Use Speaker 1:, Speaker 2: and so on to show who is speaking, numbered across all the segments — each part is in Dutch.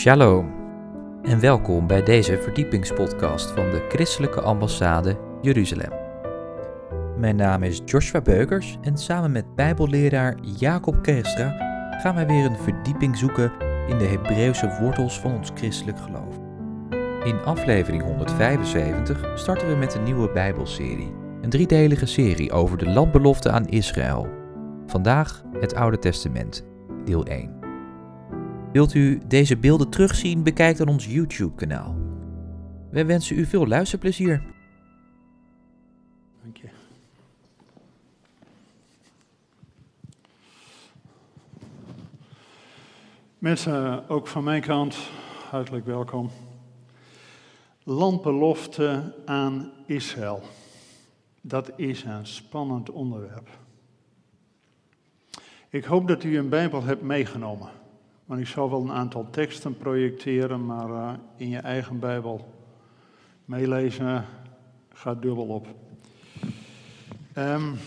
Speaker 1: Shalom en welkom bij deze verdiepingspodcast van de Christelijke Ambassade Jeruzalem. Mijn naam is Joshua Beukers en samen met Bijbelleraar Jacob Kerstra gaan wij weer een verdieping zoeken in de Hebreeuwse wortels van ons christelijk geloof. In aflevering 175 starten we met een nieuwe Bijbelserie, een driedelige serie over de landbelofte aan Israël. Vandaag het Oude Testament, deel 1. Wilt u deze beelden terugzien? Bekijk dan ons YouTube-kanaal. Wij wensen u veel luisterplezier.
Speaker 2: Dank je. Mensen, ook van mijn kant, hartelijk welkom. Landbelofte aan Israël. Dat is een spannend onderwerp. Ik hoop dat u een Bijbel hebt meegenomen. Want ik zal wel een aantal teksten projecteren, maar uh, in je eigen Bijbel meelezen gaat dubbel op. Um,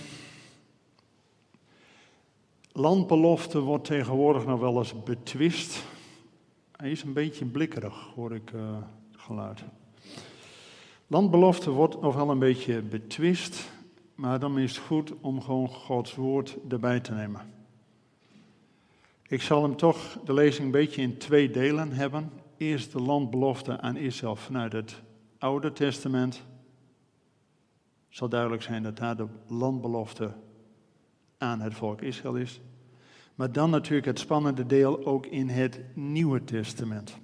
Speaker 2: landbelofte wordt tegenwoordig nog wel eens betwist. Hij is een beetje blikkerig, hoor ik uh, geluid. Landbelofte wordt nog wel een beetje betwist, maar dan is het goed om gewoon Gods woord erbij te nemen. Ik zal hem toch de lezing een beetje in twee delen hebben. Eerst de landbelofte aan Israël vanuit het Oude Testament. Het zal duidelijk zijn dat daar de landbelofte aan het volk Israël is. Maar dan natuurlijk het spannende deel ook in het Nieuwe Testament.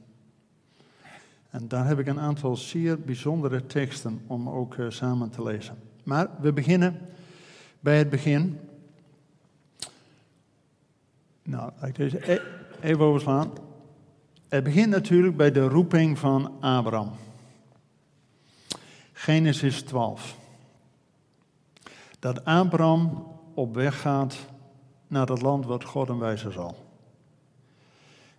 Speaker 2: En daar heb ik een aantal zeer bijzondere teksten om ook uh, samen te lezen. Maar we beginnen bij het begin. Nou, laat ik deze e- even overslaan. Het begint natuurlijk bij de roeping van Abraham. Genesis 12. Dat Abraham op weg gaat naar het land wat God hem wijzen zal.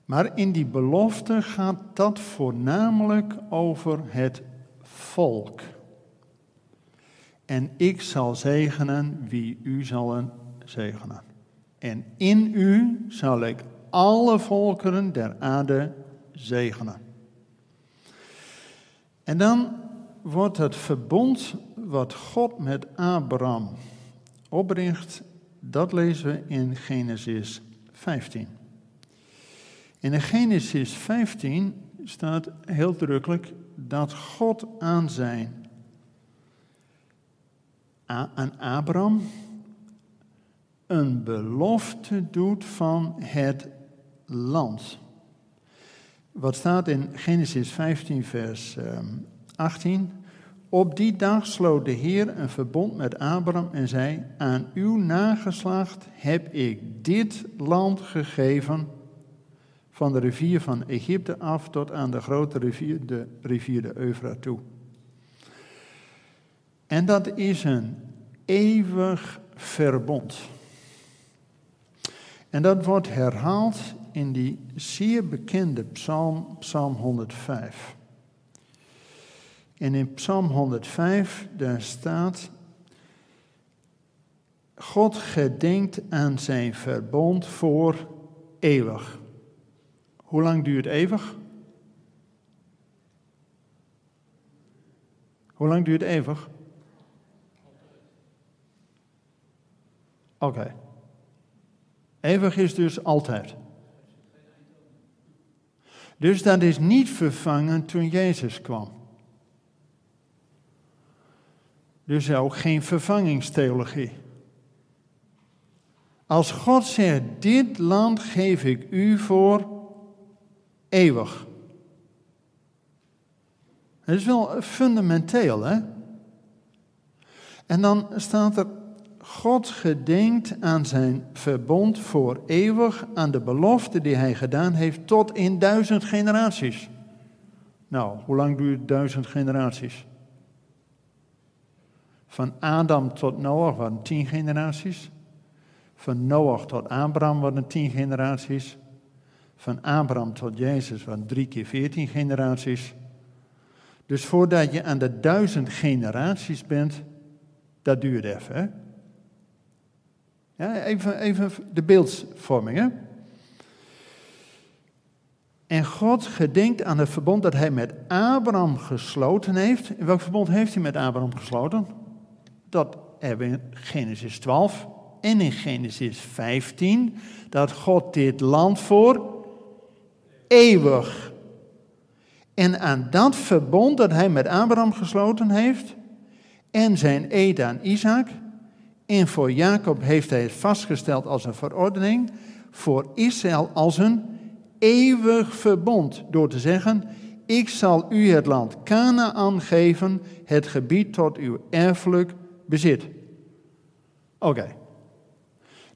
Speaker 2: Maar in die belofte gaat dat voornamelijk over het volk. En ik zal zegenen wie u zal zegenen. En in u zal ik alle volkeren der aarde zegenen. En dan wordt het verbond wat God met Abraham opricht, dat lezen we in Genesis 15. In Genesis 15 staat heel drukkelijk dat God aan zijn aan Abraham een belofte doet van het land. Wat staat in Genesis 15, vers 18? Ehm, Op die dag sloot de Heer een verbond met Abraham en zei: Aan uw nageslacht heb ik dit land gegeven, van de rivier van Egypte af tot aan de grote rivier, de rivier de Eufraat toe. En dat is een eeuwig verbond. En dat wordt herhaald in die zeer bekende psalm, psalm 105. En in psalm 105, daar staat, God gedenkt aan zijn verbond voor eeuwig. Hoe lang duurt eeuwig? Hoe lang duurt eeuwig? Oké. Eeuwig is dus altijd. Dus dat is niet vervangen toen Jezus kwam. Dus ook geen vervangingstheologie. Als God zegt, dit land geef ik u voor eeuwig. Dat is wel fundamenteel, hè? En dan staat er God gedenkt aan zijn verbond voor eeuwig, aan de belofte die hij gedaan heeft tot in duizend generaties. Nou, hoe lang duurt duizend generaties? Van Adam tot Noach waren tien generaties. Van Noach tot Abraham waren tien generaties. Van Abraham tot Jezus waren drie keer veertien generaties. Dus voordat je aan de duizend generaties bent, dat duurt even. Hè? Ja, even, even de beeldvorming. Hè? En God gedenkt aan het verbond dat hij met Abraham gesloten heeft. In welk verbond heeft hij met Abraham gesloten? Dat hebben we in Genesis 12 en in Genesis 15. Dat God dit land voor eeuwig. En aan dat verbond dat hij met Abraham gesloten heeft. En zijn eed aan Isaac. En voor Jacob heeft hij het vastgesteld als een verordening. Voor Israël als een eeuwig verbond door te zeggen: Ik zal u het land Canaan geven, het gebied tot uw erfelijk bezit. Oké.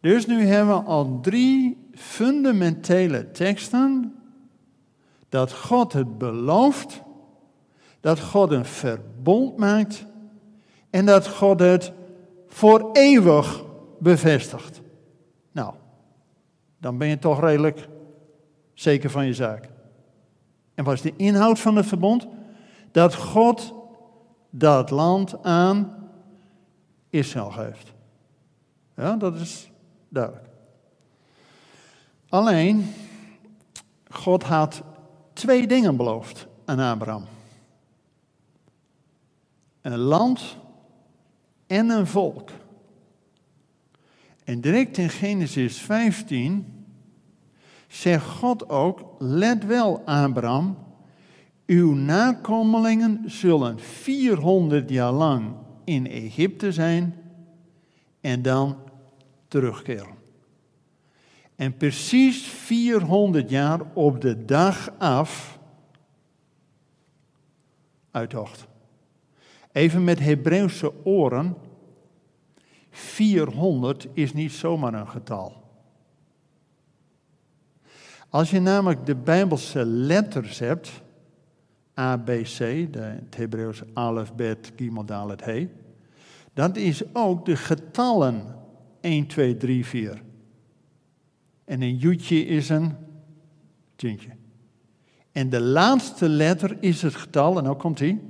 Speaker 2: Dus nu hebben we al drie fundamentele teksten dat God het belooft, dat God een verbond maakt en dat God het voor eeuwig bevestigt. Nou, dan ben je toch redelijk zeker van je zaak. En wat is de inhoud van het verbond? Dat God dat land aan Israël geeft. Ja, dat is duidelijk. Alleen, God had twee dingen beloofd aan Abraham. Een land en een volk. En direct in Genesis 15 zegt God ook, let wel Abraham, uw nakomelingen zullen 400 jaar lang in Egypte zijn en dan terugkeren. En precies 400 jaar op de dag af uittocht. Even met Hebreeuwse oren, 400 is niet zomaar een getal. Als je namelijk de Bijbelse letters hebt, A, B, C, de, het Hebreeuws Alef, Bet, Gimel, Dalet, He, dat is ook de getallen 1, 2, 3, 4. En een joetje is een tientje. En de laatste letter is het getal, en nou komt hij,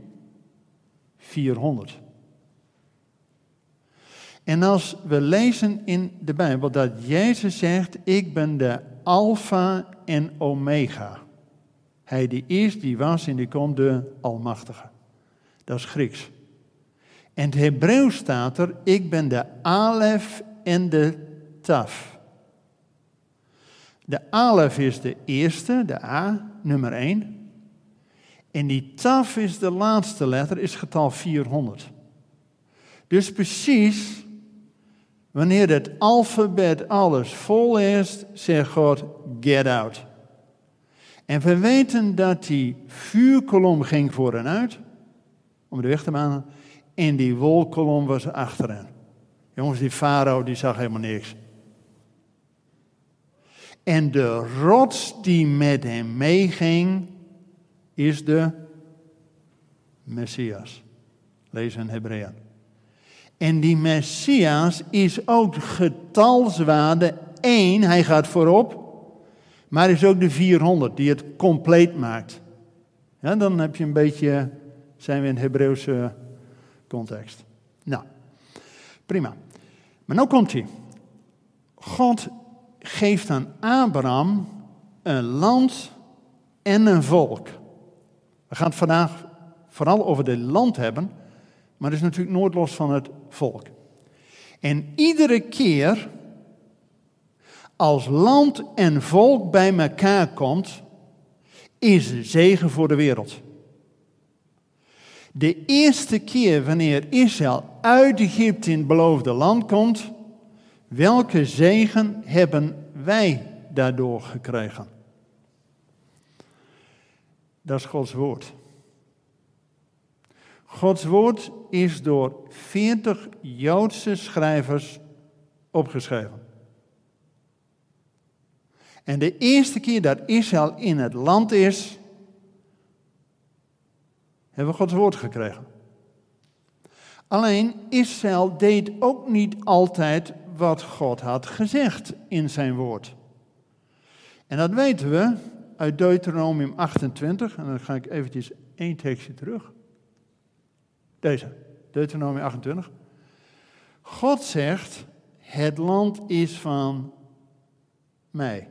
Speaker 2: 400. En als we lezen in de Bijbel dat Jezus zegt, ik ben de Alpha en Omega. Hij die is, die was en die komt, de Almachtige. Dat is Grieks. En het Hebreeuws staat er, ik ben de Alef en de Taf. De Alef is de eerste, de A, nummer 1. En die Taf is de laatste letter, is getal 400. Dus precies Wanneer het alfabet alles vol is, zegt God, get out. En we weten dat die vuurkolom ging voor en uit, om de weg te en die wolkolom was achterin. Jongens, die farao die zag helemaal niks. En de rots die met hem meeging, is de Messias. Lees in Hebreeën. En die Messias is ook getalswaarde één, hij gaat voorop, maar is ook de 400 die het compleet maakt. Dan heb je een beetje, zijn we in Hebreeuwse context. Nou, prima. Maar nu komt hij. God geeft aan Abraham een land en een volk. We gaan het vandaag vooral over dit land hebben, maar dat is natuurlijk nooit los van het volk. En iedere keer als land en volk bij elkaar komt, is zegen voor de wereld. De eerste keer wanneer Israël uit Egypte in het beloofde land komt, welke zegen hebben wij daardoor gekregen? Dat is Gods woord. Gods woord is door 40 Joodse schrijvers opgeschreven. En de eerste keer dat Israël in het land is, hebben we Gods woord gekregen. Alleen Israël deed ook niet altijd wat God had gezegd in zijn woord. En dat weten we uit Deuteronomium 28, en dan ga ik eventjes één tekstje terug. Deze, Deuteronomie 28. God zegt, het land is van mij.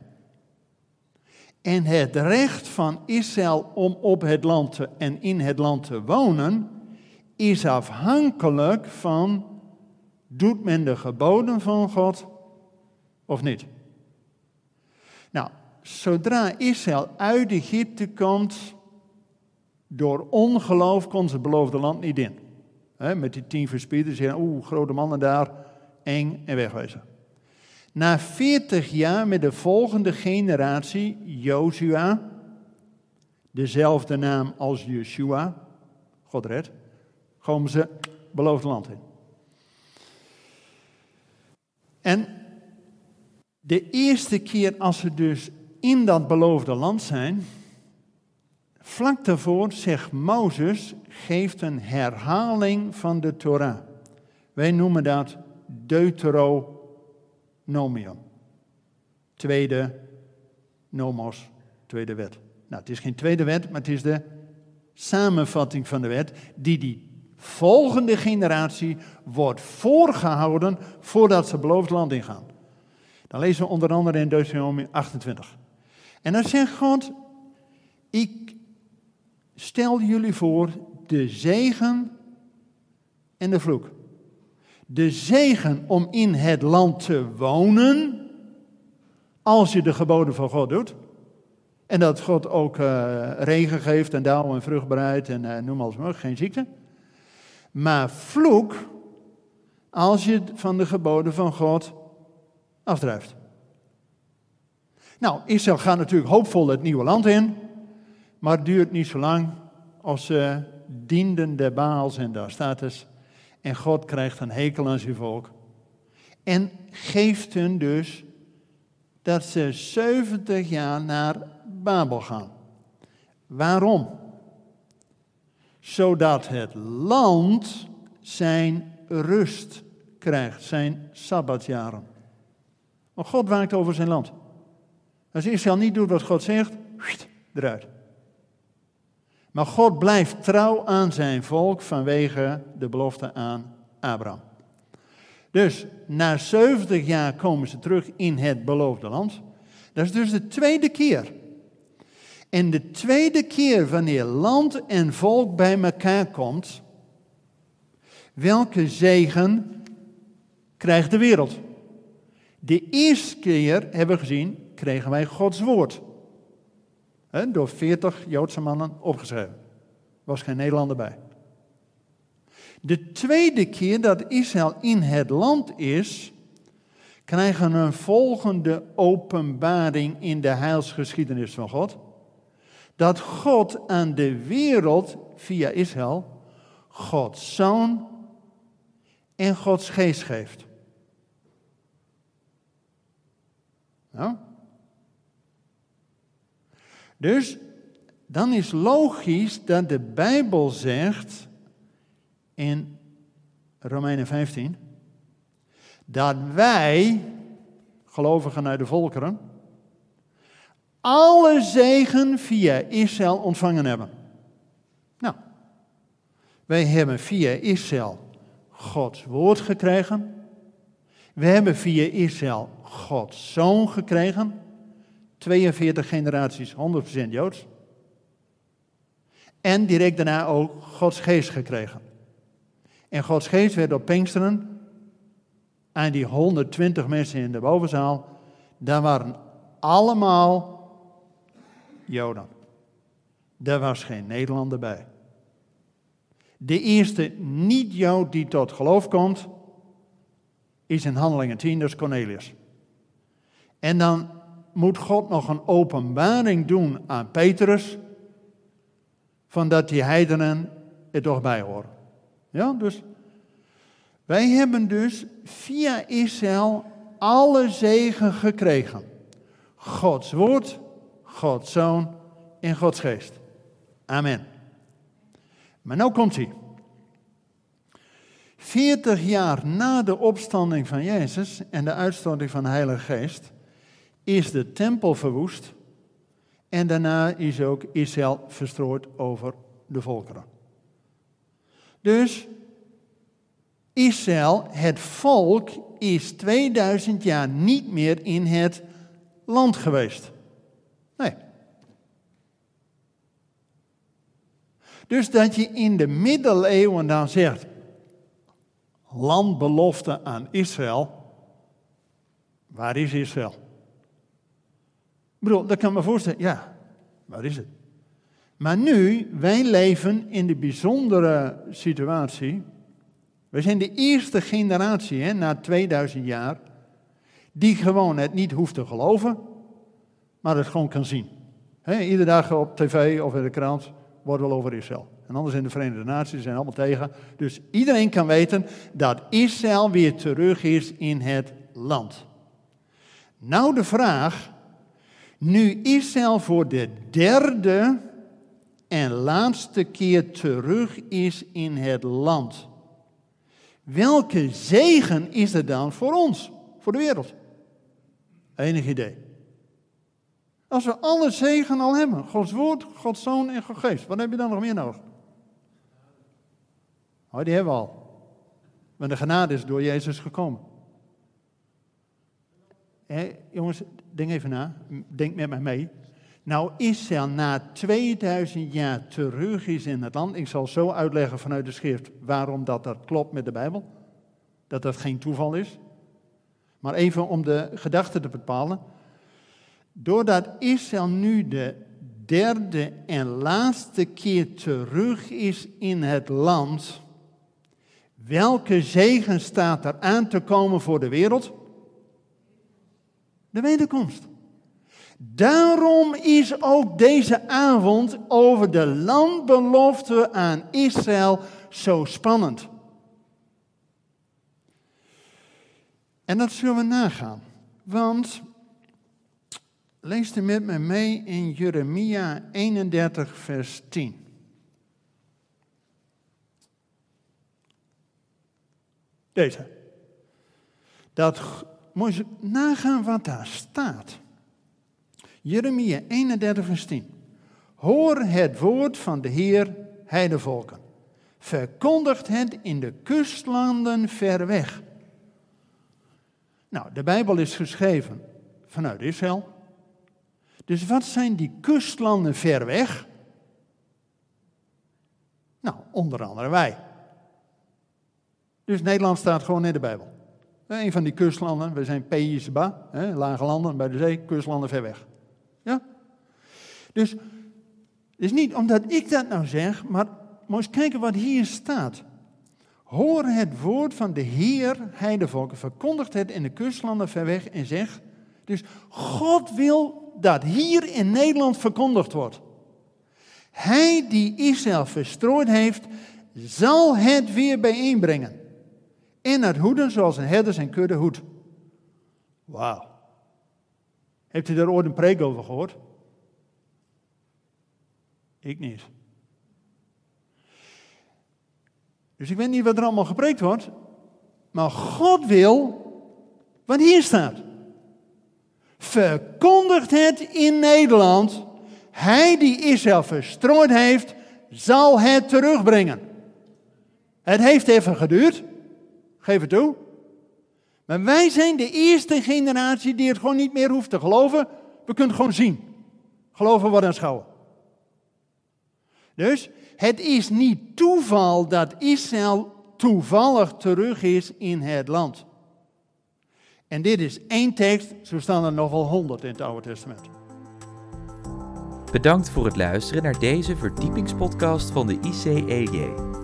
Speaker 2: En het recht van Israël om op het land te, en in het land te wonen is afhankelijk van doet men de geboden van God of niet. Nou, zodra Israël uit Egypte komt, door ongeloof kon ze het beloofde land niet in. met die tien verspieders oeh, grote mannen daar, eng en wegwezen. Na 40 jaar met de volgende generatie, Jozua, dezelfde naam als Yeshua, God red, komen ze beloofd land in. En de eerste keer als ze dus in dat beloofde land zijn, vlak daarvoor zegt Mozes, geeft een herhaling van de Torah. Wij noemen dat Deuteronomium. Tweede nomos, tweede wet. Nou, het is geen tweede wet, maar het is de samenvatting van de wet die die volgende generatie wordt voorgehouden voordat ze beloofd land ingaan. Dan lezen we onder andere in Deuteronomium 28. En dan zegt God, ik stel jullie voor de zegen en de vloek. De zegen om in het land te wonen, als je de geboden van God doet. En dat God ook uh, regen geeft en dauw en vruchtbaarheid en uh, noem alles maar, geen ziekte. Maar vloek als je van de geboden van God afdrijft. Nou, Israël gaat natuurlijk hoopvol het nieuwe land in, maar het duurt niet zo lang als ze dienden de Baals en daar staat het. En God krijgt een hekel aan zijn volk. En geeft hun dus dat ze 70 jaar naar Babel gaan. Waarom? Zodat het land zijn rust krijgt, zijn sabbatjaren. Want God waakt over zijn land. Als Israël niet doet wat God zegt, eruit. Maar God blijft trouw aan zijn volk vanwege de belofte aan Abraham. Dus na 70 jaar komen ze terug in het beloofde land. Dat is dus de tweede keer. En de tweede keer wanneer land en volk bij elkaar komt, welke zegen krijgt de wereld? De eerste keer, hebben we gezien, kregen wij Gods woord. Door 40 Joodse mannen opgeschreven. Was geen Nederlander bij. De tweede keer dat Israël in het land is, krijgen we een volgende openbaring in de heilsgeschiedenis van God. Dat God aan de wereld via Israël Gods zoon en Gods geest geeft. Nou? Dus dan is logisch dat de Bijbel zegt in Romeinen 15 dat wij, gelovigen uit de volkeren, alle zegen via Israël ontvangen hebben. Nou, wij hebben via Israël Gods woord gekregen. We hebben via Israël Gods zoon gekregen. 42 generaties, 100% Joods. En direct daarna ook Gods geest gekregen. En Gods geest werd op Pinksteren aan die 120 mensen in de bovenzaal, daar waren allemaal Joden. Daar was geen Nederlander bij. De eerste niet-Jood die tot geloof komt, is in Handelingen 10, dat is Cornelius. En dan moet God nog een openbaring doen aan Petrus, van dat die heidenen er toch bij horen. Ja, dus wij hebben dus via Israël alle zegen gekregen. Gods woord, Gods zoon en Gods geest. Amen. Maar nou komt hij. 40 jaar na de opstanding van Jezus en de uitstorting van de Heilige Geest is de tempel verwoest en daarna is ook Israël verstrooid over de volkeren. Dus Israël, het volk, is 2000 jaar niet meer in het land geweest. Nee. Dus dat je in de middeleeuwen dan zegt, landbelofte aan Israël, waar is Israël? Bedoel, dat kan me voorstellen, ja, waar is het? Maar nu, wij leven in de bijzondere situatie. We zijn de eerste generatie, hè, na 2000 jaar, die gewoon het niet hoeft te geloven, maar het gewoon kan zien. Iedere dag op tv of in de krant wordt wel over Israël. En anders in de Verenigde Naties zijn allemaal tegen. Dus iedereen kan weten dat Israël weer terug is in het land. Nou de vraag, nu Israël voor de derde en laatste keer terug is in het land. Welke zegen is er dan voor ons, voor de wereld? Enig idee. Als we alle zegen al hebben, Gods woord, Gods zoon en Gods geest, wat heb je dan nog meer nodig? Oh, die hebben we al. Maar de genade is door Jezus gekomen. Jongens, denk even na. Denk met mij mee. Nou, Israël na 2000 jaar terug is in het land. Ik zal zo uitleggen vanuit de schrift waarom dat, dat klopt met de Bijbel. Dat dat geen toeval is. Maar even om de gedachte te bepalen. Doordat Israël nu de derde en laatste keer terug is in het land, welke zegen staat er aan te komen voor de wereld? De wederkomst. Daarom is ook deze avond over de landbelofte aan Israël zo spannend. En dat zullen we nagaan. Want lees er met me mee in Jeremia 31, vers 10. Deze. Dat moet je nagaan wat daar staat. Jeremia 31, vers 10. Hoor het woord van de Heer, heidevolken. Verkondigt het in de kustlanden ver weg. Nou, de Bijbel is geschreven vanuit Israël. Dus wat zijn die kustlanden ver weg? Nou, onder andere wij. Dus Nederland staat gewoon in de Bijbel. Een van die kustlanden, we zijn Peisba, lage landen bij de zee, kustlanden ver weg. Ja? Dus het is niet omdat ik dat nou zeg, maar moet eens kijken wat hier staat. Hoor het woord van de Heer, heidevolken, verkondigt het in de kustlanden ver weg en zeg. Dus God wil dat hier in Nederland verkondigd wordt. Hij die Israël verstrooid heeft, zal het weer bijeenbrengen. En het hoeden zoals een herder zijn kudde hoed. Wauw. Heeft u daar ooit een preek over gehoord? Ik niet. Dus ik weet niet wat er allemaal gepreekt wordt. Maar God wil wat hier staat. Verkondigt het in Nederland. Hij die Israël verstrooid heeft, zal het terugbrengen. Het heeft even geduurd. Geef het toe. Maar wij zijn de eerste generatie die het gewoon niet meer hoeft te geloven. We kunnen het gewoon zien. Geloven wat aanschouwen. Dus het is niet toeval dat Israël toevallig terug is in het land. En dit is één tekst, zo staan er nog wel honderd in het Oude Testament.
Speaker 1: Bedankt voor het luisteren naar deze verdiepingspodcast van de ICEJ.